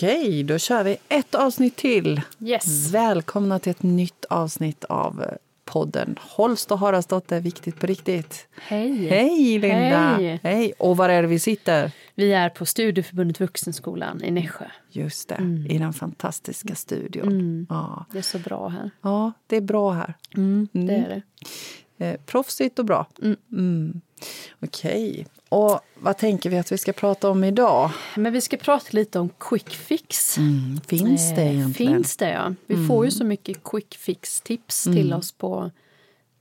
Okej, då kör vi ett avsnitt till. Yes. Välkomna till ett nytt avsnitt av eh, podden Holst och Haraldsdotter, viktigt på riktigt. Hej. Hej Linda! Hej. Hej! Och var är det vi sitter? Vi är på Studieförbundet Vuxenskolan i Nässjö. Just det, Mm. i den fantastiska studion. Ja. Det är så bra här. ja, det är bra här. Mm, Det är det. Eh, proffsigt och bra. Mm. Okej. Och vad tänker vi att vi ska prata om idag? Men vi ska prata lite om quick fix. Mm. Finns det Eh, egentligen? Mm. Finns det, ja. Vi får ju så mycket quick fix-tips till oss på,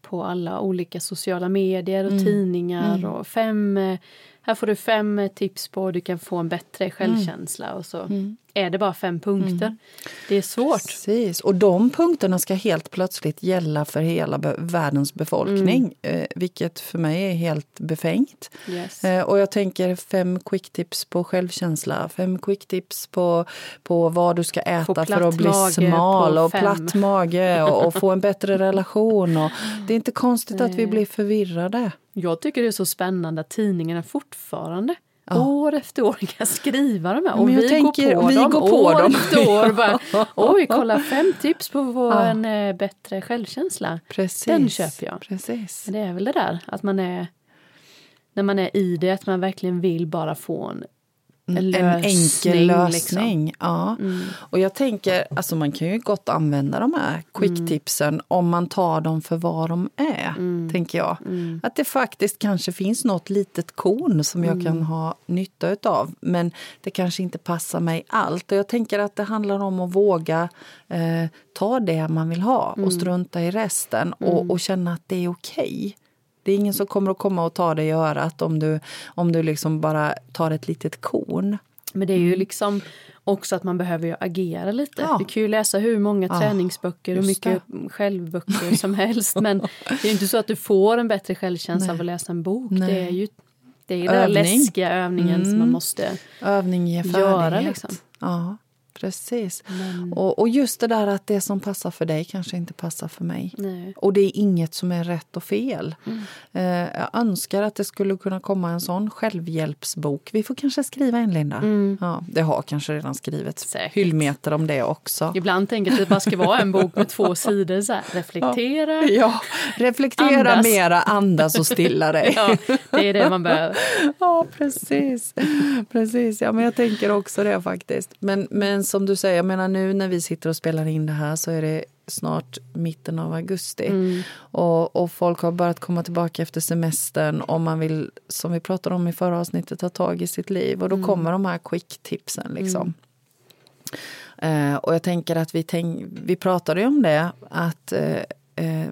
på alla olika sociala medier och Mm. tidningar. Och fem, eh, här får du fem eh, tips på hur du kan få en bättre självkänsla. Och så Mm. är det bara fem punkter. Det är svårt. Precis. Och de punkterna ska helt plötsligt gälla för hela be- världens befolkning. Eh, vilket för mig är helt befängt. Yes. Eh, och jag tänker fem quick tips på självkänsla. Fem quick tips på, på vad du ska äta för att bli smal. Och fem. platt mage och, och få en bättre relation. Och det är inte konstigt att vi blir förvirrade. Jag tycker det är så spännande att tidningarna fortfarande år efter år kan skriva de här. Och vi tänker- går på vi dem går på år dem. efter år. Bara, Oj, kolla fem tips på få Ja. en eh, bättre självkänsla. Precis. Den köper jag. Precis. Men det är väl det där att man är när man är i det, att man verkligen vill bara få en, en, En lösning. enkel lösning. Liksom. Ja. Och jag tänker, alltså man kan ju gott använda de här quicktipsen om man tar dem för vad de är. Tänker jag. Att det faktiskt kanske finns något litet korn som jag kan ha nytta utav. Men det kanske inte passar mig allt. Och jag tänker att det handlar om att våga eh, ta det man vill ha och strunta i resten. Och, och känna att det är okej. Det är ingen som kommer att komma och ta dig i örat om du, om du liksom bara tar ett litet korn. Men det är ju liksom också att man behöver agera lite. Ja. Du kan ju läsa hur många Ja, träningsböcker och mycket självböcker som helst. Men det är ju inte så att du får en bättre självkänsla av att läsa en bok. Nej. Det är ju det är den läskiga övningen som man måste... Övning ger Göra, liksom. Ja, precis. Och, och just det där att det som passar för dig kanske inte passar för mig. Nej. Och det är inget som är rätt och fel. Mm. Eh, jag önskar att det skulle kunna komma en sån självhjälpsbok. Vi får kanske skriva en, Linda. Ja, det har kanske redan skrivits Säkert. hyllmeter om det också. Ibland tänker jag att det bara ska vara en bok med två sidor. Så här, reflektera. Ja, reflektera Andas. mera, andas och stilla dig. Ja, det är det man behöver. Ja, precis. precis. Ja, men jag tänker också det faktiskt. Men, men som du säger, jag menar nu när vi sitter och spelar in det här så är det snart mitten av augusti. Och, och folk har börjat komma tillbaka efter semestern om man vill, som vi pratade om i förra avsnittet, ta tag i sitt liv. Och då kommer de här quick-tipsen liksom. Eh, och jag tänker att vi, tänk, vi pratade ju om det, att eh, eh,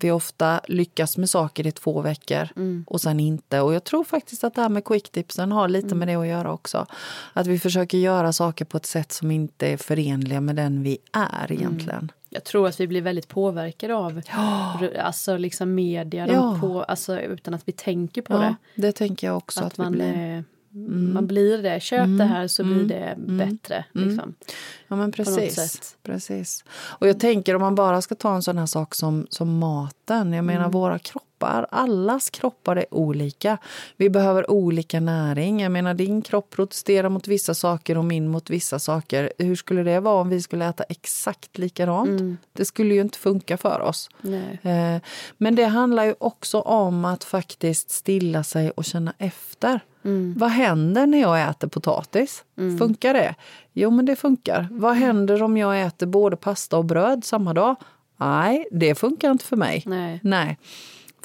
vi ofta lyckas med saker i två veckor och sen inte. Och jag tror faktiskt att det här med quicktipsen har lite med det att göra också. Att vi försöker göra saker på ett sätt som inte är förenliga med den vi är egentligen. Jag tror att vi blir väldigt påverkade av alltså liksom media, Ja. på, alltså, utan att vi tänker på Ja, det. det tänker jag också att, att vi man, blir. Mm. man blir det. Köp det här så blir det bättre. Liksom. Ja men precis. precis. Och jag tänker om man bara ska ta en sån här sak som, som maten. Jag menar våra kroppar, allas kroppar är olika. Vi behöver olika näring. Jag menar din kropp protesterar mot vissa saker och min mot vissa saker. Hur skulle det vara om vi skulle äta exakt likadant? Det skulle ju inte funka för oss. Nej. Eh, Men det handlar ju också om att faktiskt stilla sig och känna efter. Vad händer när jag äter potatis? Funkar det? Jo, men det funkar. Vad händer om jag äter både pasta och bröd samma dag? Nej, det funkar inte för mig. Nej. Nej.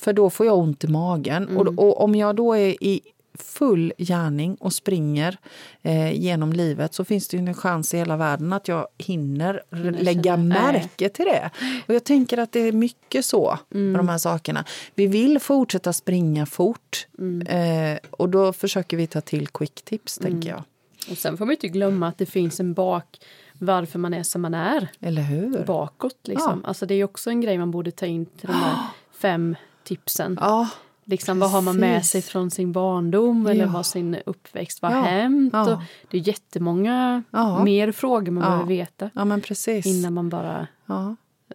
För då får jag ont i magen. Och, och om jag då är i full gärning och springer eh, genom livet så finns det ju en chans i hela världen att jag hinner lägga märke till det. Och jag tänker att det är mycket så med de här sakerna. Vi vill fortsätta springa fort eh, och då försöker vi ta till quick tips, tänker jag. Och sen får man inte glömma att det finns en bak varför man är som man är. Eller hur? Bakåt liksom. Alltså det är också en grej man borde ta in till de här fem tipsen. Ja, Liksom, vad har man med sig från sin barndom eller Ja. vad sin uppväxt var Ja, hänt? ja. Och det är jättemånga Ja. mer frågor man Ja. behöver veta innan man bara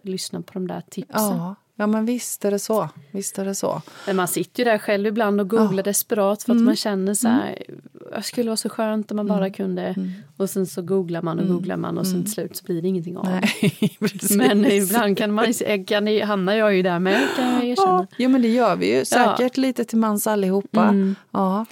lyssnar på de där tipsen. Ja. ja, men visst är det så. Visst är det så. Men man sitter ju där själv ibland och googlar desperat för att man känner så här, det skulle vara så skönt om man bara kunde. Och sen så googlar man och googlar man och sen till slut så blir det ingenting av. Nej. Men ibland kan man kan, hamnar jag ju där med kan jag erkänna. Ja, ja, men det gör vi ju. Säkert lite till mans allihopa. Ja.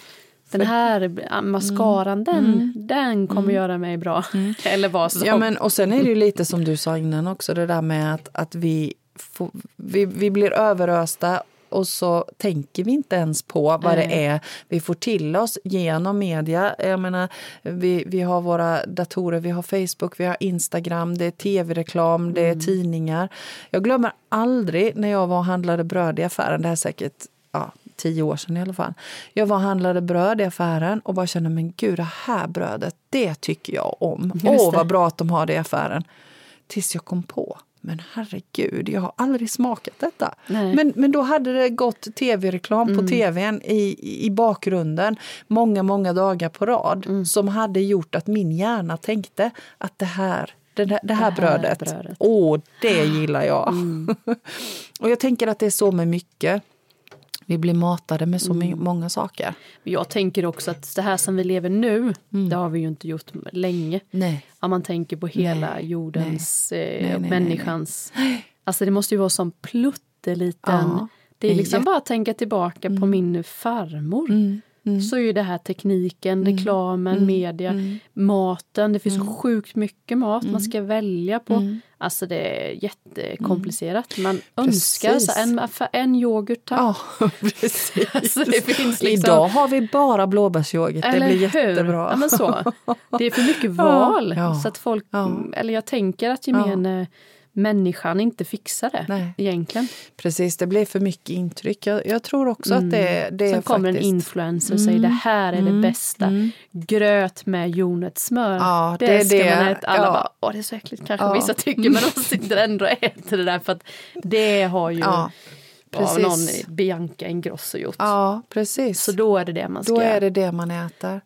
Den här mascaran, den, den kommer göra mig bra. Eller vad som. Ja, men, och sen är det ju lite som du sa innan också, det där med att, att vi, får, vi, vi blir överösta och så tänker vi inte ens på vad det är vi får till oss genom media. Jag menar, vi, vi har våra datorer, vi har Facebook, vi har Instagram, det är tv-reklam, det är tidningar. Jag glömmer aldrig när jag var och handlade bröd i affären, det här är säkert ja, tio år sedan i alla fall. Jag var och handlade bröd i affären och bara kände, men gud, det här brödet, det tycker jag om. Åh, vad bra att de har det i affären. Tills jag kom på, men herregud, jag har aldrig smakat detta. Men, men då hade det gått tv-reklam på tvn i, i bakgrunden många, många dagar på rad som hade gjort att min hjärna tänkte att det här det, det, här, det här brödet, åh, det gillar jag. och jag tänker att det är så med mycket. Vi blir matade med så mm. många saker. Jag tänker också att det här som vi lever nu, mm. det har vi ju inte gjort länge. Nej. Om man tänker på hela nej. jordens, nej. Eh, nej, människans... Alltså det måste ju vara som plutteliten... Ja. Det är liksom bara att tänka tillbaka mm. på min farmor. Mm. Så är det här tekniken, mm. reklamen, mm. media, mm. maten. Det finns sjukt mycket mat man ska välja på. Alltså det är jättekomplicerat. Man precis. önskar så en, en yoghurt tack. Ja, precis. alltså liksom... Idag har vi bara blåbärsyoghurt. Det blir jättebra. Ja, men så. Det är för mycket val. Ja. Så att folk, ja. eller jag tänker att gemene människan inte fixar det Nej. egentligen. Precis, det blir för mycket intryck. Jag, jag tror också mm. att det, det Sen är kommer faktiskt... en influencer och säger mm. det här är mm. det bästa. Mm. Gröt med jordnötssmör. Ja, det, det ska det. man äta. Alla ja. bara, åh det är så äckligt kanske ja. vissa tycker men de sitter ändå och äter det där för att det har ju ja. Precis. någon Bianca Ingrosso gjort. Ja, precis. Så då är det det man ska Då är det det man äter.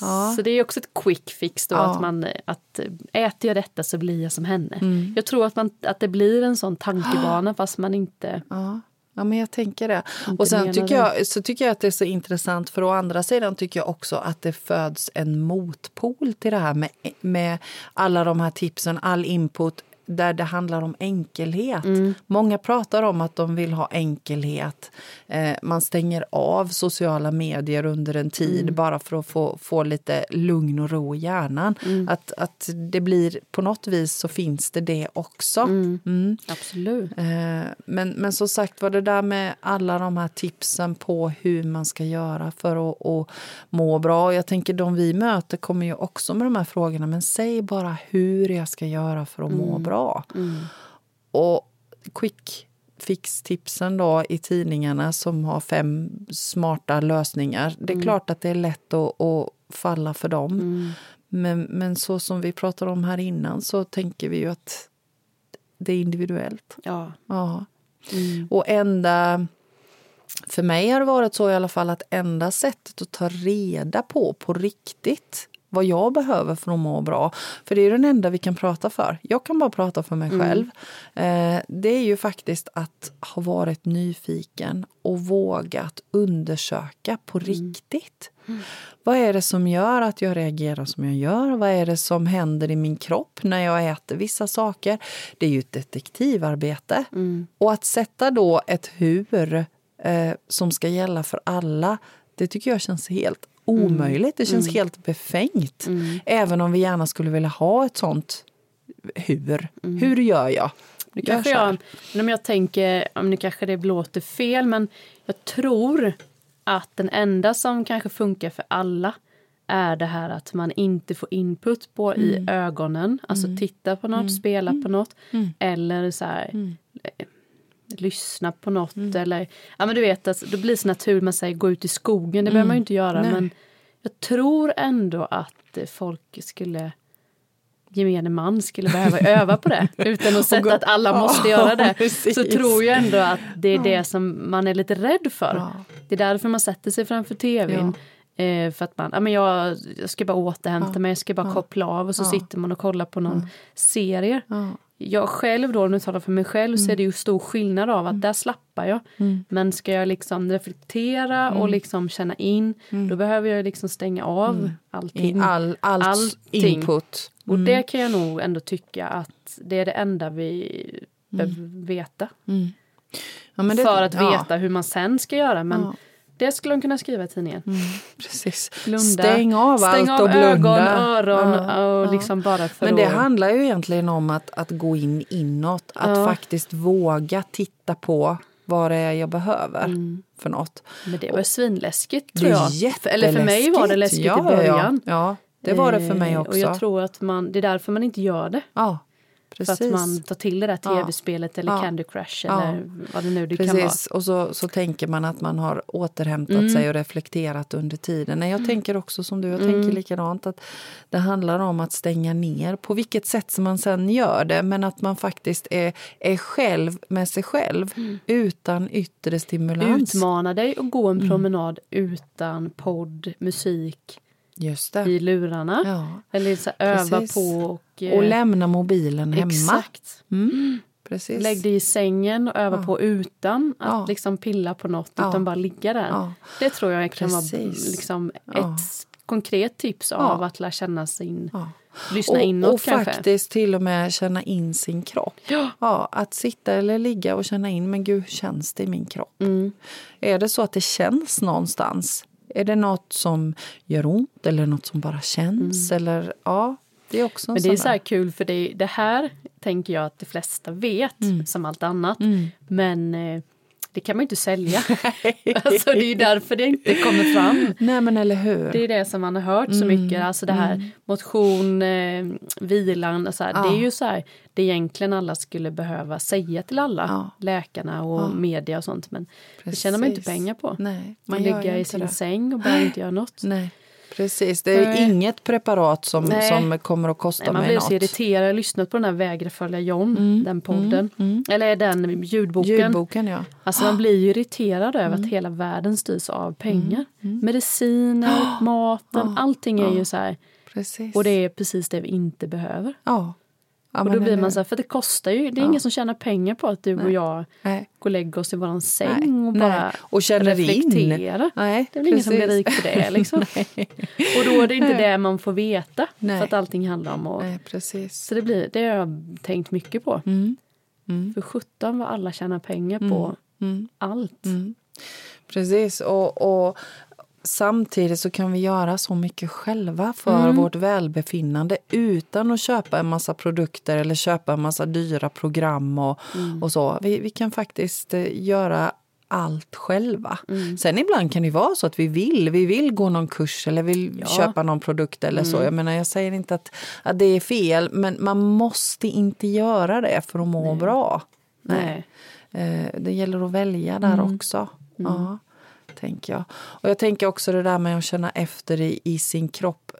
Ja. Så det är också ett quick fix då, ja. att man att äter jag detta så blir jag som henne. Mm. Jag tror att, man, att det blir en sån tankebana fast man inte ja. Ja, men jag tänker det. Och sen tycker jag, så tycker jag att det är så intressant för å andra sidan tycker jag också att det föds en motpol till det här med, med alla de här tipsen, all input där det handlar om enkelhet. Mm. Många pratar om att de vill ha enkelhet. Eh, man stänger av sociala medier under en tid mm. bara för att få, få lite lugn och ro i hjärnan. Mm. Att, att det blir, på något vis så finns det det också. Mm. Mm. Absolut. Eh, men, men som sagt var det där med alla de här tipsen på hur man ska göra för att, att må bra. Jag tänker de vi möter kommer ju också med de här frågorna. Men säg bara hur jag ska göra för att må mm. bra bra. Mm. Och quick fix-tipsen då i tidningarna som har fem smarta lösningar. Det är mm. klart att det är lätt att, att falla för dem. Mm. Men, men så som vi pratade om här innan så tänker vi ju att det är individuellt. Ja. ja. Mm. Och enda... För mig har det varit så i alla fall att enda sättet att ta reda på på riktigt vad jag behöver för att må bra. För det är den enda vi kan prata för. Jag kan bara prata för mig mm. själv. Eh, det är ju faktiskt att ha varit nyfiken och vågat undersöka på mm. riktigt. Mm. Vad är det som gör att jag reagerar som jag gör? Vad är det som händer i min kropp när jag äter vissa saker? Det är ju ett detektivarbete. Mm. Och att sätta då ett hur eh, som ska gälla för alla det tycker jag känns helt omöjligt. Det känns mm. helt befängt. Mm. Även om vi gärna skulle vilja ha ett sånt hur. Mm. Hur gör jag? Nu kanske jag, jag, jag tänker, nu kanske det låter fel, men jag tror att den enda som kanske funkar för alla är det här att man inte får input på i mm. ögonen, alltså mm. titta på något, mm. spela på något, eller så här, lyssna på något eller ja men du vet att det blir så naturligt man säger gå ut i skogen, det behöver man ju inte göra Nej. men jag tror ändå att folk skulle gemene man skulle behöva öva på det utan att sätta att alla måste göra det. Precis. Så tror jag ändå att det är det som man är lite rädd för. Det är därför man sätter sig framför tvn. Eh, för att man, ja, men jag, jag ska bara återhämta ja. mig, jag ska bara koppla av och så sitter man och kollar på någon serie. Jag själv då, om jag talar för mig själv, mm. så är det ju stor skillnad av att mm. där slappar jag. Mm. Men ska jag liksom reflektera och mm. liksom känna in, mm. då behöver jag liksom stänga av mm. allting. All, allt allting. input. Och det kan jag nog ändå tycka att det är det enda vi behöver veta. Ja, det, för att veta ja. hur man sen ska göra. Men ja. Det skulle de kunna skriva i tidningen. Mm, precis. Blunda. Stäng av Stäng allt av och blunda. ögon, öron ja, och liksom bara för Men det att... handlar ju egentligen om att, att gå in inåt. Att ja. faktiskt våga titta på vad det är jag behöver mm. för något. Men det var svinläskigt tror jag. Eller för mig var det läskigt i början. Ja, ja, det var det för mig också. Och jag tror att man, det är därför man inte gör det. Ja. Precis. För att man tar till det där tv-spelet eller ja. Candy Crush eller ja. vad det nu det Precis. kan vara. Och så, så tänker man att man har återhämtat mm. sig och reflekterat under tiden. Nej, jag mm. tänker också som du, jag mm. tänker likadant att det handlar om att stänga ner på vilket sätt som man sen gör det men att man faktiskt är, är själv med sig själv mm. utan yttre stimulans. Utmana dig och gå en mm. promenad utan podd, musik. I lurarna. Ja. Eller så öva Precis. på och... och lämna mobilen hemma. Exakt. Mm. Precis. Lägg dig i sängen och öva ja. på utan att ja. liksom pilla på något ja. utan bara ligga där. Det tror jag kan Precis. vara liksom ett konkret tips av att lära känna sin Lyssna och, inåt och kanske. faktiskt till och med känna in sin kropp. Ja. ja. att sitta eller ligga och känna in, men gud, hur känns det i min kropp? Mm. Är det så att det känns någonstans, är det något som gör ont eller något som bara känns? Mm. Eller, ja, det är också Men det är så här kul för det, det här tänker jag att de flesta vet mm. som allt annat. Mm. Men eh, det kan man ju inte sälja. alltså, det är ju därför det inte kommer fram. Nej men eller hur. Det är det som man har hört så mm. mycket. Alltså det här mm. motion, eh, vilan. Och så här, ja. Det är ju så här det egentligen alla skulle behöva säga till alla. Ja. Läkarna och ja. media och sånt. Men Precis. det tjänar man inte pengar på. Nej, man ligger i sin det. säng och bara inte göra något. Nej. Precis, det är Nej. inget preparat som, som kommer att kosta Nej, man mig något. Man blir så irriterad. Jag lyssnat på den här Vägra följa John, mm. den podden. Mm. Mm. Eller den ljudboken. ljudboken ja. Alltså man blir ju irriterad över att mm. hela världen styrs av pengar. Mm. Mm. Mediciner, maten, allting är ju så här. Precis. Och det är precis det vi inte behöver. Ja. Ja, och då blir man så här, för det kostar ju, det är ja. ingen som tjänar pengar på att du Nej. och jag Nej. går och lägger oss i våran säng Nej. och bara och känner reflekterar. Nej, det är väl ingen som blir rik på det liksom. och då är det inte det man får veta för att allting handlar om precis. Så det, blir, det har jag tänkt mycket på. Mm. Mm. För sjutton vad alla tjänar pengar på mm. mm. allt. Mm. Precis, och, och Samtidigt så kan vi göra så mycket själva för mm. vårt välbefinnande utan att köpa en massa produkter eller köpa en massa dyra program och, mm. och så. Vi, vi, kan faktiskt eh, göra allt själva. Mm. Sen ibland kan det vara så att vi vill. Vi vill gå någon kurs eller vill ja. köpa någon produkt eller så. Mm. Jag menar, jag säger inte att, att det är fel, men man måste inte göra det för att må Nej. bra. Nej. Nej. Eh, det gäller att välja där mm. också. Mm. Ja tänker jag. Och jag tänker också det där med att känna efter i, i sin kropp.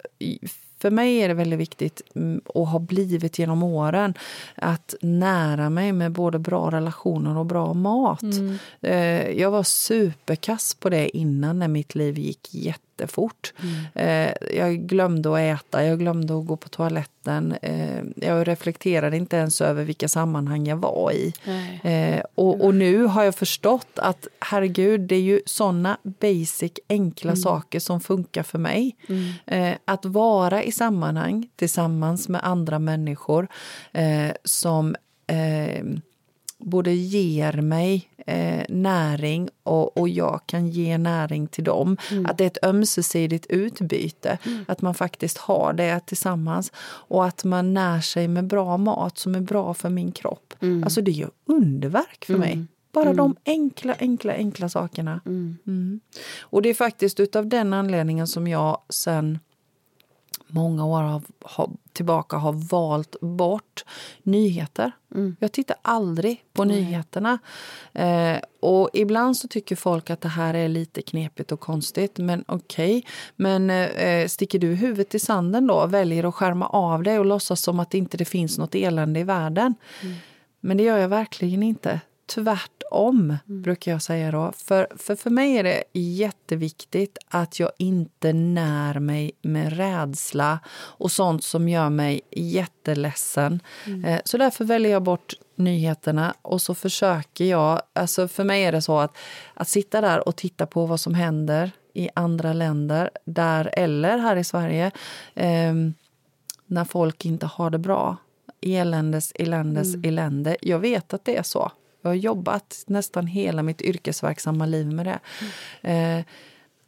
För mig är det väldigt viktigt mm, och har blivit genom åren att nära mig med både bra relationer och bra mat. Mm. Eh, jag var superkass på det innan när mitt liv gick jätte jättefort. Mm. Eh, jag glömde att äta, jag glömde att gå på toaletten. Eh, jag reflekterade inte ens över vilka sammanhang jag var i. Eh, och, och, nu har jag förstått att herregud, det är ju såna basic, enkla mm. saker som funkar för mig. Mm. Att vara i sammanhang tillsammans med andra människor som både ger mig eh, näring och, och jag kan ge näring till dem. Mm. Att det är ett ömsesidigt utbyte. Mm. Att man faktiskt har det tillsammans. Och att man när sig med bra mat som är bra för min kropp. Mm. Alltså det gör underverk för mig. Mm. Bara mm. de enkla, enkla, enkla sakerna. Mm. Och det är faktiskt utav den anledningen som jag sen många år har, har, tillbaka har valt bort nyheter. Mm. Jag tittar aldrig på mm. nyheterna. Eh, och ibland så tycker folk att det här är lite knepigt och konstigt. Men okej. Okay. Men eh, sticker du huvudet i sanden då väljer att skärma av dig och låtsas som att det inte det finns något elände i världen. Mm. Men det gör jag verkligen inte. Tvärtom, mm. brukar jag säga då. För, för, för mig är det jätteviktigt att jag inte när mig med rädsla och sånt som gör mig jätteledsen. Mm. Eh, så därför väljer jag bort nyheterna och så försöker jag... Alltså för mig är det så att, att sitta där och titta på vad som händer i andra länder, där eller här i Sverige, eh, när folk inte har det bra. Eländes, eländes, mm. elände. Jag vet att det är så. Jag har jobbat nästan hela mitt yrkesverksamma liv med det. Mm. Eh,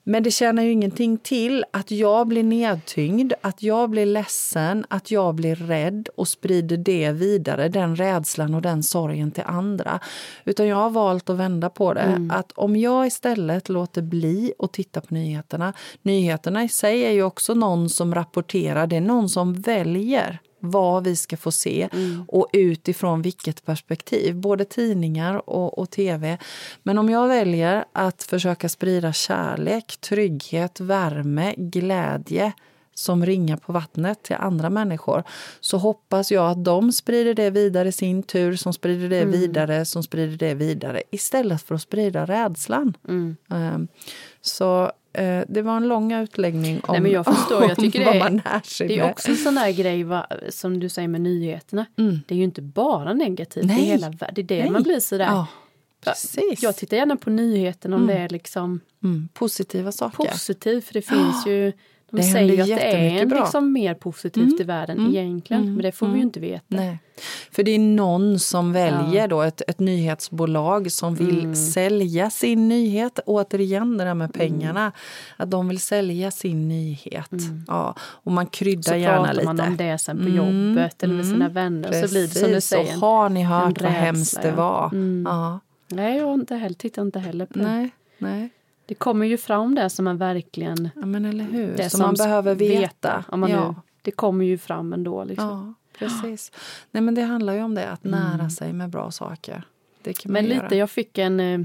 men det tjänar ju ingenting till att jag blir nedtyngd, att jag blir ledsen, att jag blir rädd och sprider det vidare, den rädslan och den sorgen till andra. Utan jag har valt att vända på det. Mm. Att om jag istället låter bli att titta på nyheterna. Nyheterna i sig är ju också någon som rapporterar, det är någon som väljer vad vi ska få se mm. och utifrån vilket perspektiv. Både tidningar och, och tv. Men om jag väljer att försöka sprida kärlek, trygghet, värme, glädje som ringar på vattnet till andra människor så hoppas jag att de sprider det vidare i sin tur, som sprider det mm. vidare, som sprider det vidare istället för att sprida rädslan. Mm. Um, så Eh, det var en lång utläggning om, Nej, men jag förstår. Jag tycker det är, Det är också en sån där grej va, som du säger med nyheterna. Mm. Det är ju inte bara negativt. Nej. Det är, hela, det, är det Nej. man blir sådär. Ja, precis. Jag tittar gärna på nyheterna om mm. det är liksom mm. positiva saker. Positivt, för det finns ju de det säger ju att det är en liksom mer positivt mm. i världen mm. egentligen, mm. men det får vi ju mm. inte veta. Nej. För det är någon som väljer ja. då ett, ett nyhetsbolag som vill mm. sälja sin nyhet. Återigen det där med pengarna. Mm. Att de vill sälja sin nyhet. Ja, och man kryddar så gärna lite. Så pratar man om det sen på jobbet eller med sina vänner. Precis. Så blir det som du säger. Så har ni hört vad hemskt det var. Ja. Nej, jag inte heller, tittar inte heller på det. Nej, nej. Det kommer ju fram det som man verkligen... Ja, men eller hur. Det som, som man behöver veta. veta om man ja. nu, det kommer ju fram ändå. Liksom. Ja, precis. Nej, men det handlar ju om det, att mm. nära sig med bra saker. Det men lite, göra. jag fick en, eh,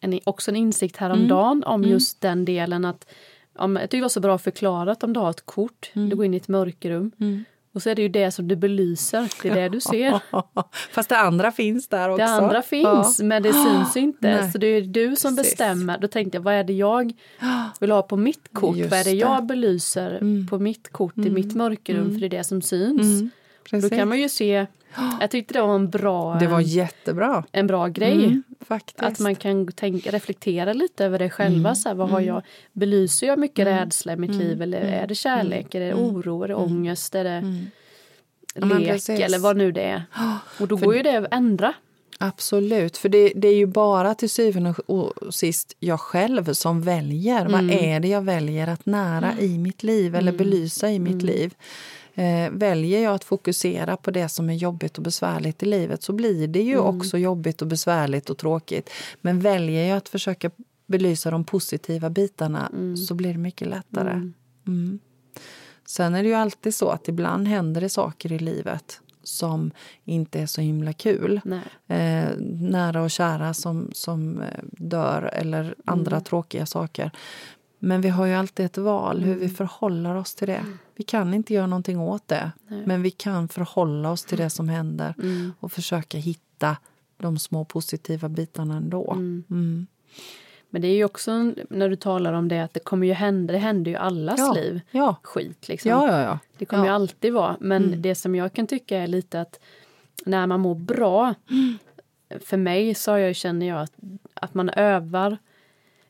en, också en insikt häromdagen mm. om mm. just den delen att om, jag tycker det var så bra förklarat om du har ett kort, mm. du går in i ett mörkrum mm. Och så är det ju det som du belyser, det är det du ser. Fast det andra finns där också. Det andra finns, ja. men det syns inte. Nej. Så det är du som Precis. bestämmer. Då tänkte jag, vad är det jag vill ha på mitt kort? Just vad är det jag belyser mm. på mitt kort mm. i mitt mörkerrum? Mm. För det är det som syns. Mm. Då kan man ju se jag tyckte det var en bra, det var jättebra. En bra grej. Mm, att man kan tänka, reflektera lite över det själva. Mm, så här, vad har mm. jag, belyser jag mycket mm, rädsla i mitt mm, liv? Eller är det kärlek? Är det oro? Är det ångest? Är det lek? Eller vad nu det är. Och då För, går ju det att ändra. Absolut, för det, det, är ju bara till syvende och sist jag själv som väljer. Vad är det jag väljer att nära i mitt liv eller belysa i mitt liv? Eh, väljer jag att fokusera på det som är jobbigt och besvärligt i livet så blir det ju mm. också jobbigt och besvärligt och tråkigt. Men väljer jag att försöka belysa de positiva bitarna mm. så blir det mycket lättare. Mm. mm. Sen är det ju alltid så att ibland händer det saker i livet som inte är så himla kul. Eh, nära och kära som, som eh, dör eller andra mm. tråkiga saker. Men vi har ju alltid ett val hur vi mm. förhåller oss till det. Mm. Vi kan inte göra någonting åt det, Nej. men vi kan förhålla oss till det som händer mm. och försöka hitta de små positiva bitarna ändå. Mm. Mm. Men det är ju också när du talar om det att det kommer ju hända, det händer ju allas ja. liv. Ja. Skit liksom. Ja, ja, ja. Det kommer ju alltid vara. Men mm. det som jag kan tycka är lite att när man mår bra, för mig så jag, känner jag att, att man övar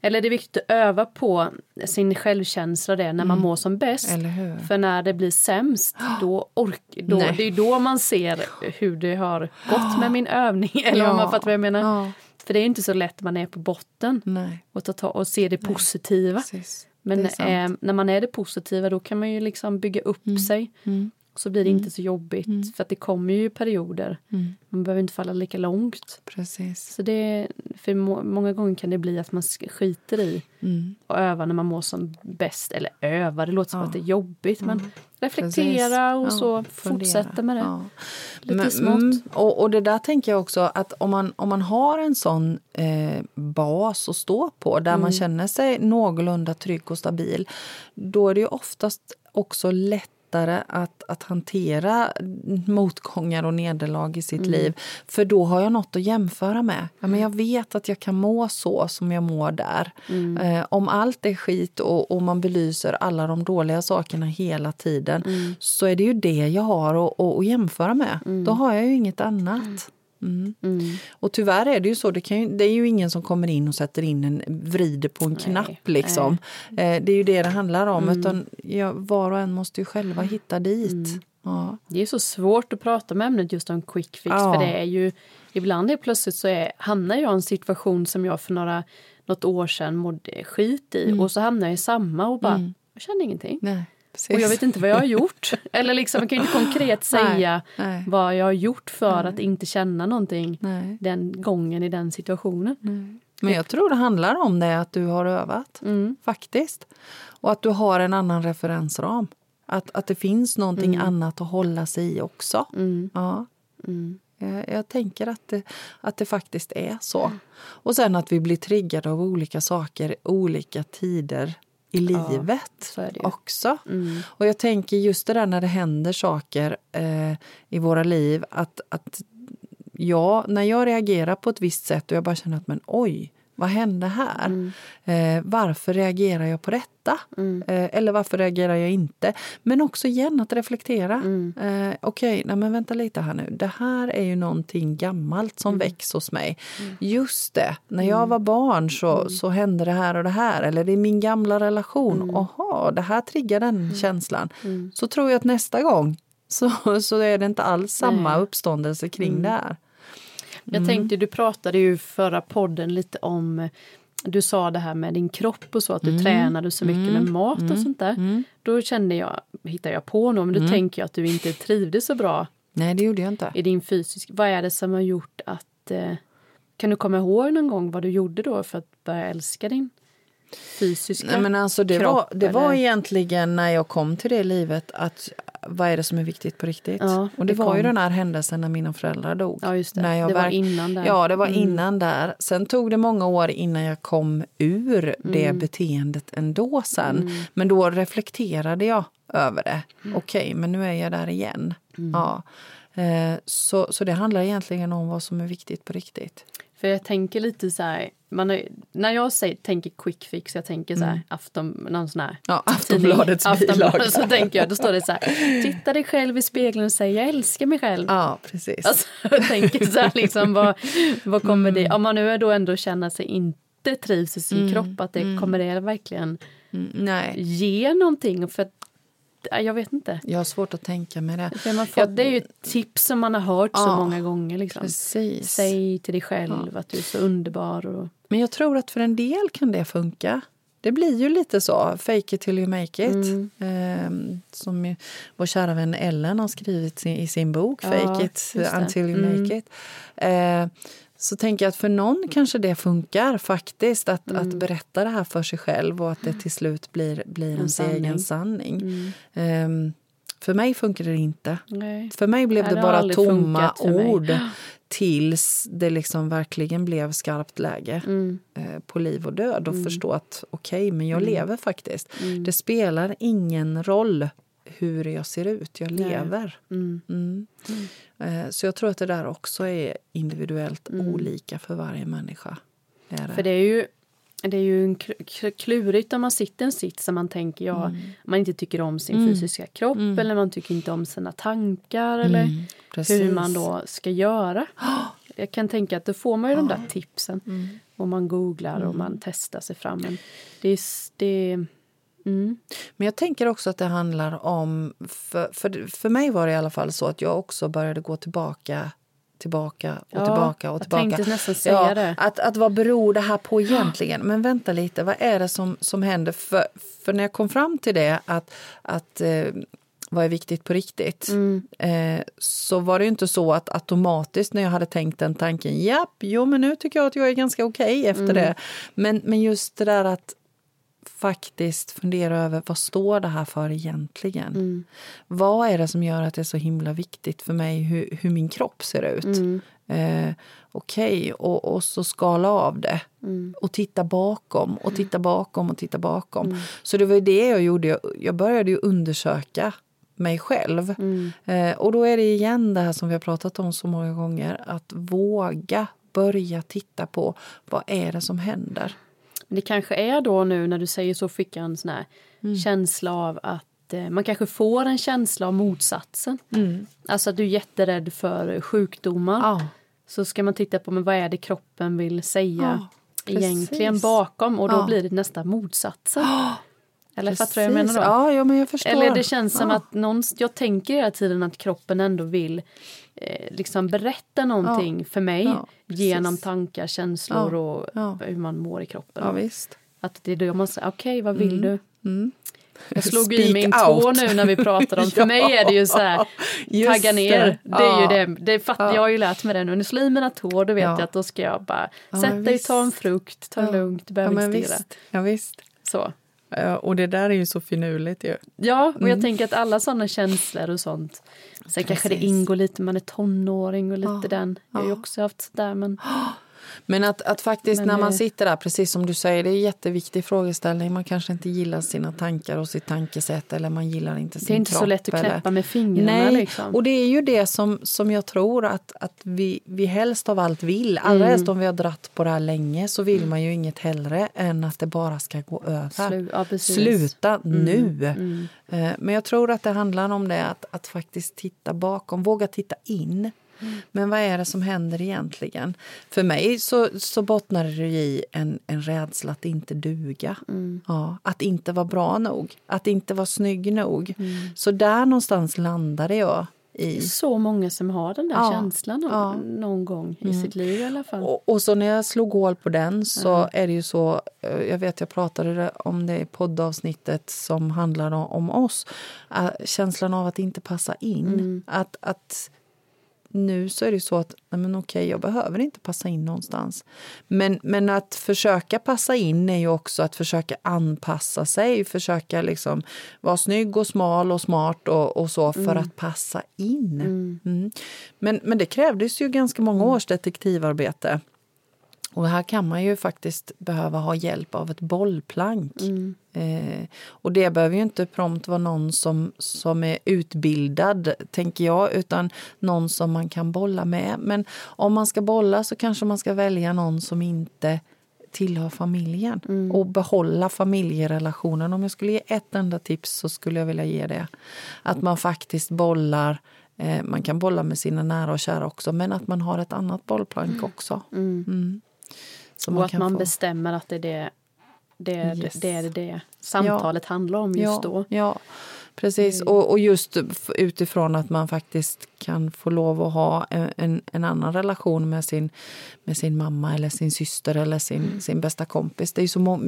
eller det är viktigt att öva på sin självkänsla det när man mm. mår som bäst. För när det blir sämst, då ork, då, det är då man ser hur det har gått med min övning. Eller ja. man fattar vad jag menar. Ja. För det är inte så lätt man är på botten Nej. och, ta, och se det positiva. Men eh, när man är det positiva då kan man ju liksom bygga upp mm. sig. Mm så blir det mm. inte så jobbigt. Mm. För att det kommer ju perioder. Mm. Man behöver inte falla lika långt. Precis. Så det, för må, många gånger kan det bli att man skiter i mm. och öva när man mår som bäst. Eller öva, det låter som att det är jobbigt. Men mm. reflektera och så ja, fortsätta med det. Ja. Lite men, smått. Mm, och, och det där tänker jag också att om man, om man har en sån eh, bas att stå på där man känner sig någorlunda trygg och stabil. Då är det ju oftast också lätt lättare att, att hantera motgångar och nederlag i sitt mm. liv. För då har jag något att jämföra med. Ja, men jag vet att jag kan må så som jag mår där. Mm. Eh, om allt är skit och, och, man belyser alla de dåliga sakerna hela tiden mm. så är det ju det jag har att, att jämföra med. Mm. Då har jag ju inget annat. Mm. Mm. Och tyvärr är det ju så, det, ju, det, är ju ingen som kommer in och sätter in en, vrider på en nej, knapp liksom. Eh, det är ju det det handlar om, mm. utan ja, var och en måste ju själva hitta dit. Mm. Ja. Det är så svårt att prata med ämnet just om quick fix, ja. för det är ju ibland är plötsligt så är, hamnar jag i en situation som jag för några, något år sedan mådde skit i mm. och så hamnar jag i samma och bara, mm. jag känner ingenting. Nej. Precis. Och jag vet inte vad jag har gjort. Eller liksom, jag kan inte konkret säga nej, nej. vad jag har gjort för nej. att inte känna någonting den gången i den situationen. Men jag tror det handlar om det att du har övat, mm. faktiskt. Och att du har en annan referensram. Att, att det finns någonting mm. annat att hålla sig i också. Mm. Ja. Mm. Jag, jag, tänker att det, att det faktiskt är så. Och sen att vi blir triggade av olika saker olika tider i livet ja, också. Mm. Och jag tänker just det där när det händer saker eh, i våra liv att, att ja, när jag reagerar på ett visst sätt och jag bara känner att men oj, vad hände här? Mm. Eh, varför reagerar jag på detta? Mm. Eh, eller varför reagerar jag inte? Men också igen att reflektera. Mm. Eh, Okej, okay, men vänta lite här nu. Det här är ju någonting gammalt som mm. väcks hos mig. Mm. Just det, när jag mm. var barn så, mm. så hände det här och det här. Eller det är min gamla relation. Aha, det här triggar den känslan. Så tror jag att nästa gång så, så är det inte alls samma Nej. uppståndelse kring det här. Jag mm. tänkte, du pratade ju förra podden lite om du sa det här med din kropp och så, att du mm. tränade så mycket mm. med mat och mm. sånt där. Mm. Då kände jag, hittar jag på något, men då tänker jag att du inte trivdes så bra. Nej, det gjorde jag inte. I din fysisk... Vad är det som har gjort att... Eh, kan du komma ihåg någon gång vad du gjorde då för att börja älska din fysiska Nej, men alltså det kropp? Var, det eller? var egentligen när jag kom till det livet att vad är det som är viktigt på riktigt? Ja, och det, det var ju den här händelsen när mina föräldrar dog. Ja, just det. När jag det var innan där. Ja, det var mm. innan där. Sen tog det många år innan jag kom ur mm. det beteendet ändå sen. Mm. Men då reflekterade jag över det. Mm. Okej, okay, men nu är jag där igen. Mm. Ja. Eh, så, så det handlar egentligen om vad som är viktigt på riktigt. För jag tänker lite så här, man har, när jag säger, tänker quick fix, jag tänker så här, mm. afton, någon sån här ja, Aftonbladets bilaga. Så tänker jag, då står det så här, titta dig själv i spegeln och säg jag älskar mig själv. Ja, precis. Alltså, jag tänker så här, liksom, vad, vad kommer mm. det, om man nu då ändå känner sig inte trivs i sin mm. kropp, att det mm. kommer det verkligen mm, ge någonting? För jag vet inte. Jag har svårt att tänka mig det. För man får, det är ju tips som man har hört ja, så många gånger. Liksom. Precis. Säg till dig själv ja. att du är så underbar. Och... Men jag tror att för en del kan det funka. Det blir ju lite så, fake it till you make it. Mm. Eh, som vår kära vän Ellen har skrivit i sin bok, Fake ja, it until you mm. make it. Eh, så tänker jag att för någon kanske det funkar faktiskt att, mm. att berätta det här för sig själv och att det till slut blir, blir en ens egen sanning. Mm. Um, för mig funkar det inte. Nej. För mig blev det, det bara tomma ord tills det liksom verkligen blev skarpt läge mm. eh, på liv och död och mm. förstå att okej, okay, men jag mm. lever faktiskt. Mm. Det spelar ingen roll hur jag ser ut, jag lever. Mm. Mm. Eh, så jag tror att det där också är individuellt mm. olika för varje människa. Är det. För det är ju det är ju klurigt om man sitter en sits som man tänker ja, mm. man inte tycker om sin mm. fysiska kropp mm. eller man tycker inte om sina tankar eller mm. hur man då ska göra. Jag kan tänka att då får man ju de där tipsen mm. och man googlar och man testar sig fram. Men det är, det, Mm. Men jag tänker också att det handlar om... För, för, för mig var det i alla fall så att jag också började gå tillbaka tillbaka och ja, tillbaka och tillbaka. Jag tänkte ja. Att, att vad beror det här på egentligen? Men vänta lite, vad är det som, som händer? För, för när jag kom fram till det att, att eh, vad är viktigt på riktigt? Mm. Eh, så var det ju inte så att automatiskt när jag hade tänkt den tanken, japp, jo men nu tycker jag att jag är ganska okej okay efter mm. det. Men, men just det där att faktiskt fundera över vad står det här för egentligen? Mm. Vad är det som gör att det är så himla viktigt för mig hur, hur min kropp ser ut? Mm. Eh, Okej, okay. och, och så skala av det mm. och titta bakom och titta bakom och titta bakom. Mm. Så det var det jag gjorde. Jag började ju undersöka mig själv. Mm. Eh, och då är det igen det här som vi har pratat om så många gånger, att våga börja titta på vad är det som händer. Det kanske är då nu när du säger så fick jag en sån här mm. känsla av att eh, man kanske får en känsla av motsatsen. Mm. Alltså att du är jätterädd för sjukdomar. Ja. Så ska man titta på men vad är det kroppen vill säga ja, egentligen bakom och då ja. blir det nästan motsatsen. Eller fattar du vad jag menar då? Ja, ja, men jag förstår. Eller det känns som att någon, jag tänker hela tiden att kroppen ändå vill eh, liksom berätta någonting ja. för mig ja, genom tankar, känslor och hur man mår i kroppen. Ja, visst. Att det är då man säger, okej okay, vad vill mm. du? Mm. Jag slog i min tå nu när vi pratade om, för mig är det ju så här, tagga ner. Det, det är ju det, det fatt, jag har ju lärt mig det nu. Nu slår i mina tår, då vet jag att då ska jag bara sätta dig, ta en frukt, ta det lugnt, behöver inte stirra. Ja, visst. Så. Och det där är ju så finurligt ju. Ja, och jag mm. tänker att alla sådana känslor och sånt. Sen Precis. kanske det ingår lite, man är tonåring och lite ja. den. Jag har ju också haft sådär men Men att, att faktiskt Men när man sitter där, precis som du säger, det är en jätteviktig frågeställning. Man kanske inte gillar sina tankar och sitt tankesätt eller man gillar inte sin kropp. Det är inte så lätt att knäppa eller... med fingrarna. Nej, liksom. och det är ju det som, som jag tror att, att vi, vi helst av allt vill. Allra helst mm. om vi har dratt på det här länge så vill man ju inget hellre än att det bara ska gå över. Slu ja, Sluta mm. nu! Mm. Eh, men jag tror att det handlar om det, att, att faktiskt titta bakom, våga titta in. Men vad är det som händer egentligen? För mig så, så bottnar det i en, en rädsla att inte duga. Mm. Ja, att inte vara bra nog, att inte vara snygg nog. Mm. Så där någonstans landade jag. I. Så många som har den där ja, känslan ja. någon gång i mm. sitt liv i alla fall. Och, och, så när jag slog hål på den så mm. är det ju så, eh, jag vet jag pratade om det i poddavsnittet som handlar om oss, äh, känslan av att inte passa in. Mm. Att, att nu så är det så att nej men okej, jag behöver inte passa in någonstans. Men, men att försöka passa in är ju också att försöka anpassa sig, försöka liksom vara snygg och smal och smart och, och så för mm. att passa in. Mm. Mm. Men, men det krävdes ju ganska många mm. års detektivarbete. Och här kan man ju faktiskt behöva ha hjälp av ett bollplank. Mm. Eh, och det behöver ju inte prompt vara någon som, som är utbildad, tänker jag, utan någon som man kan bolla med. Men om man ska bolla så kanske man ska välja någon som inte tillhör familjen mm. och behålla familjerelationen. Om jag skulle ge ett enda tips så skulle jag vilja ge det. Att man faktiskt bollar eh, man kan bolla med sina nära och kära också, men att man har ett annat bollplank mm. också. Mm. mm. Så och att man få... bestämmer att det är det, det, yes. det, är det samtalet ja. handlar om just ja. då. Ja, precis. Mm. Och, och just utifrån att man faktiskt kan få lov att ha en, en annan relation med sin, med sin mamma eller sin syster eller sin, mm. sin bästa kompis. Det är, så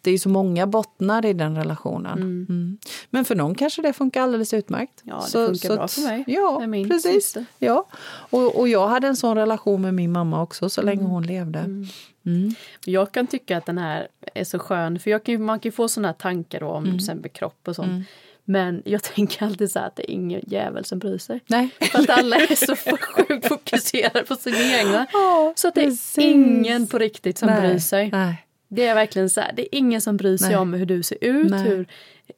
det är så många bottnar i den relationen. Mm. Mm. Men för någon kanske det funkar alldeles utmärkt. Ja, det så, funkar så, bra för mig. Ja, precis. Syster. Ja. Och, och jag hade en sån relation med min mamma också så länge mm. hon levde. Mm. Mm. Jag kan tycka att den här är så skön, för kan, man kan få såna tankar om mm. exempel kropp och sånt. Mm. Men jag tänker alltid så att det är ingen jävel som bryr sig. Nej. För att alla är så sjukt fokuserade på sina egna. Oh, så att det precis. är ingen på riktigt som Nej. bryr sig. Nej. Det är verkligen så här, det är ingen som bryr sig Nej. om hur du ser ut, hur,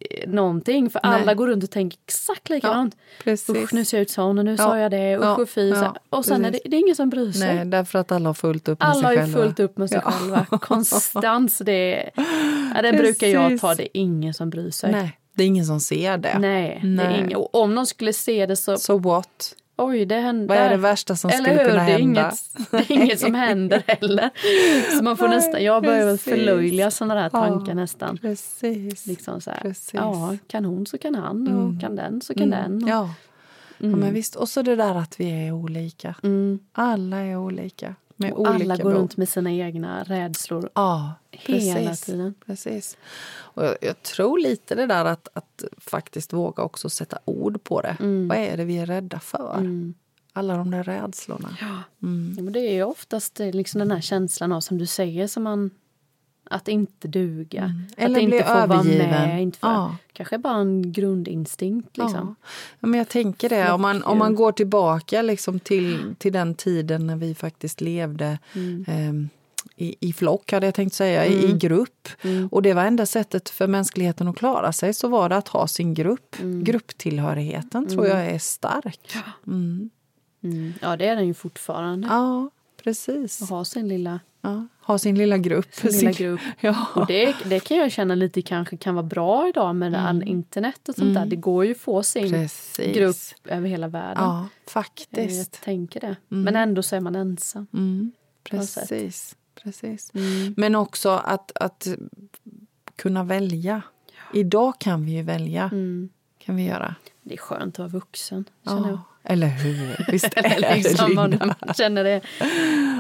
eh, någonting. För Nej. alla går runt och tänker exakt likadant. Ja, Usch, nu ser jag ut så och nu ja. sa jag det. Usch och fy. Ja, och sen är det, det, är ingen som bryr sig. Nej, därför att alla har fullt upp med alla sig själva. Alla har fullt upp med sig själva. Konstant. Det, ja, det brukar jag ta. Det är ingen som bryr sig. Nej. Det är ingen som ser det. Nej, Nej. det är ingen. Och om någon skulle se det så... So what? Oj, det händer. Vad är det värsta som Eller skulle hur? kunna det hända? Inget, det är inget som händer heller. Så man får nästan, jag börjar förlöjliga sådana där tankar ja, nästan. Precis. Liksom så här, precis. Ja, kan hon så kan han och mm. kan den så kan mm. den. Och, ja. Mm. ja, men visst. Och så det där att vi är olika. Mm. Alla är olika. Med och alla går runt med sina egna rädslor ja, hela precis, tiden. Precis. Och jag, jag, tror lite det där att, att faktiskt våga också sätta ord på det. Mm. Vad är det vi är rädda för? Mm. Alla de där rädslorna. Ja. Mm. ja men det är ju oftast eh, liksom den här känslan av, som du säger, som man att inte duga. Mm. Eller att inte få övergiven. vara med. Inte för, ja. Kanske bara en grundinstinkt. Liksom. Ja. men jag tänker det. Om man, om man går tillbaka liksom till, till den tiden när vi faktiskt levde mm. eh, i, i flock, hade jag tänkt säga, i, i grupp. Och det var enda sättet för mänskligheten att klara sig, så var det att ha sin grupp. Grupptillhörigheten tror jag är stark. Mm. Mm. Ja, det är den ju fortfarande. Ja, precis. Att ha sin lilla, Ja, ha sin lilla grupp. sin lilla grupp. Ja. Och det, det kan jag känna lite kanske kan vara bra idag med all internet och sånt där. Det går ju att få sin Precis. grupp över hela världen. Ja, Eh, Jag faktiskt. tänker det. Men ändå så är man ensam. Mm, precis. precis. Mm. Men också att, att kunna välja. Idag kan vi ju välja. Mm. kan vi göra. Det är skönt att vara vuxen, känner jag. Ja, eller hur? Visst är det, liksom, man känner det.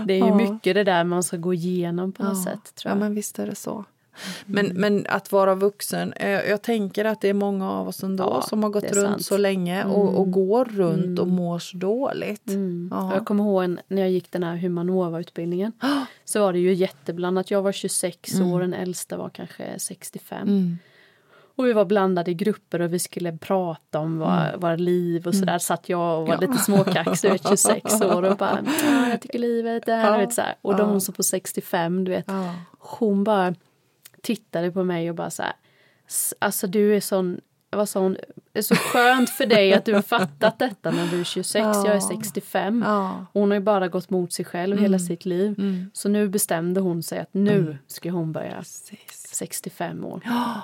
Det är ju Ja. mycket det där man ska gå igenom på något Ja. sätt. Tror Ja, jag. men visst är det så. Men, men att vara vuxen, eh, jag tänker att det är många av oss ändå Ja, som har gått runt sant. så länge och, och går runt och mår så dåligt. Mm. Ja. Jag kommer ihåg en- när jag gick den här Humanova-utbildningen. Så var det ju jätteblandat. Jag var 26 år, den äldsta var kanske 65. Mm. Och vi var blandade i grupper och vi skulle prata om våra, våra liv och sådär. Satt jag och var lite småkaxig, du vet, 26 år och bara ja, jag tycker livet är... Ja. Du vet, så här. Och de som på 65, du vet. Ja. Hon bara tittade på mig och bara så här. "S- Alltså du är sån... Vad sa hon? Det är så skönt för dig att du har fattat detta när du är 26. Jag är 65. Ja. Hon har ju bara gått mot sig själv hela sitt liv. Så nu bestämde hon sig att nu ska hon börja Precis. 65 år.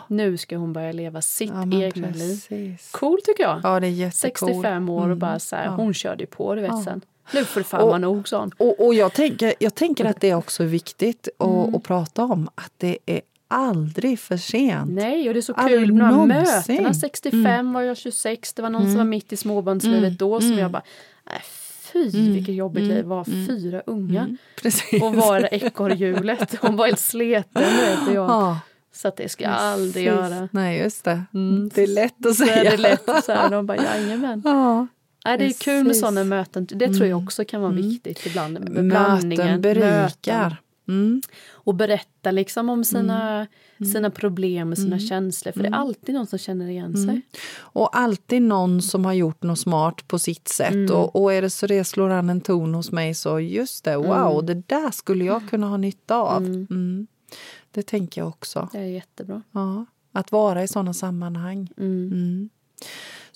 Nu ska hon börja leva sitt Ja, egna liv. precis. Cool tycker jag. Ja, det är jättecool. 65 år och bara så här, hon körde ju på du vet sen. Nu får det fan vara nog sa. Och, och jag, tänker, jag tänker att det också är viktigt att, Mm. att prata om. Att det är aldrig för sent. Nej, och det är så Aldrig kul med de här mötena. 65 var jag 26, det var någon som var mitt i småbarnslivet då som jag bara, nej fy vilket jobbigt liv, var fyra unga. Precis. Och var det ekorrhjulet, hon var helt sleten vet jag. Ja, Så att det ska jag aldrig precis. göra. Nej, just det. Det är lätt att säga. är det lätt så här, de bara jajamän. Ja. Nej, det är kul med Precis. sådana möten. Det tror jag också kan vara viktigt ibland. Möten berikar. möten. Mm. Och berätta liksom om sina, sina problem och sina känslor. För det är alltid någon som känner igen sig. Och alltid någon som har gjort något smart på sitt sätt. Mm. Och, och är det så det slår an en ton hos mig så just det, wow, det där skulle jag kunna ha nytta av. Mm. Det tänker jag också. Det är jättebra. Ja, att vara i sådana sammanhang.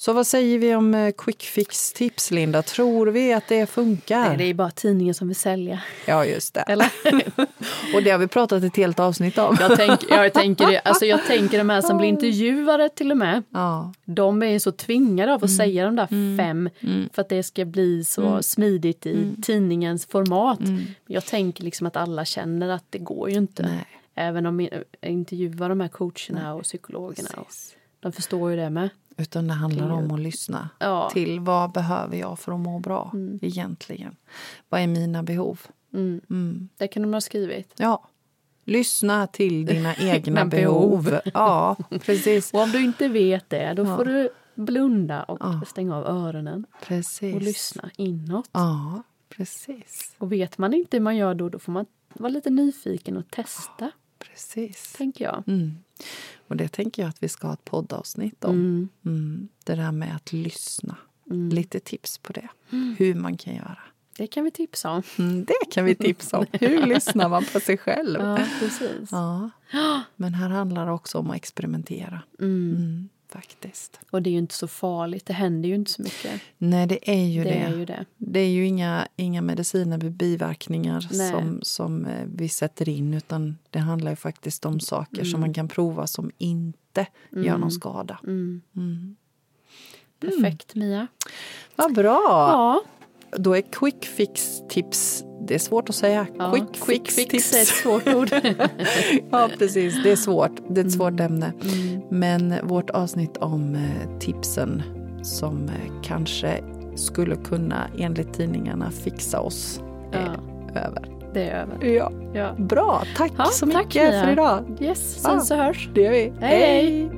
Mm. Mm. Så vad säger vi om eh, quick fix-tips, Linda? Tror vi att det funkar? Nej, det är bara tidningen som vill sälja. Ja, just det. Eller? Och det har vi pratat ett helt avsnitt om. jag, tänk, jag, tänker det, alltså jag tänker de här som blir intervjuade till och med. Ja, De är så tvingade av att Mm. säga de där fem för att det ska bli så smidigt i Mm. tidningens format. Jag tänker liksom att alla känner att det går ju inte. Nej. Även om jag intervjuar de här coacherna och psykologerna. Och de förstår ju det med. Utan det handlar om att lyssna Ja. till vad behöver jag för att må bra egentligen. Vad är mina behov? Mm. Det kan de ha skrivit. Ja, lyssna till dina egna behov. behov. Ja, precis. Och om du inte vet det, då får du blunda och stänga av öronen precis. och lyssna inåt. Ja, precis. Och vet man inte hur man gör då, då får man vara lite nyfiken och testa, precis. tänker jag. Mm. Och det tänker jag att vi ska ha ett poddavsnitt om. Mm. Mm. Det där med att lyssna. Lite tips på det. Mm. Hur man kan göra. Det kan vi tipsa om. Mm, det kan vi tipsa om. Hur lyssnar man på sig själv? Ja, precis. Ja. Men här handlar det också om att experimentera. Mm. Mm, faktiskt. Och det är ju inte så farligt, det händer ju inte så mycket. Nej, det är ju det. Det är ju det. Det är ju inga, inga mediciner med biverkningar Nej. som, som eh, vi sätter in utan det handlar ju faktiskt om saker som man kan prova som inte gör någon skada. Mm. Mm. Perfekt, Mia. Vad bra! Ja, Då är quick fix-tips, det är svårt att säga. ja. quick, quick fix är ett svårt ord. ja, precis. Det är svårt. Det är ett svårt Mm. ämne. Men vårt avsnitt om eh, tipsen som eh, kanske skulle kunna enligt tidningarna fixa oss är över. Det är över. Ja. Ja. Bra, tack Ja, så tack, mycket Mia. för idag. Yes, Ja. sen så hörs. Det gör vi. Hej, hej.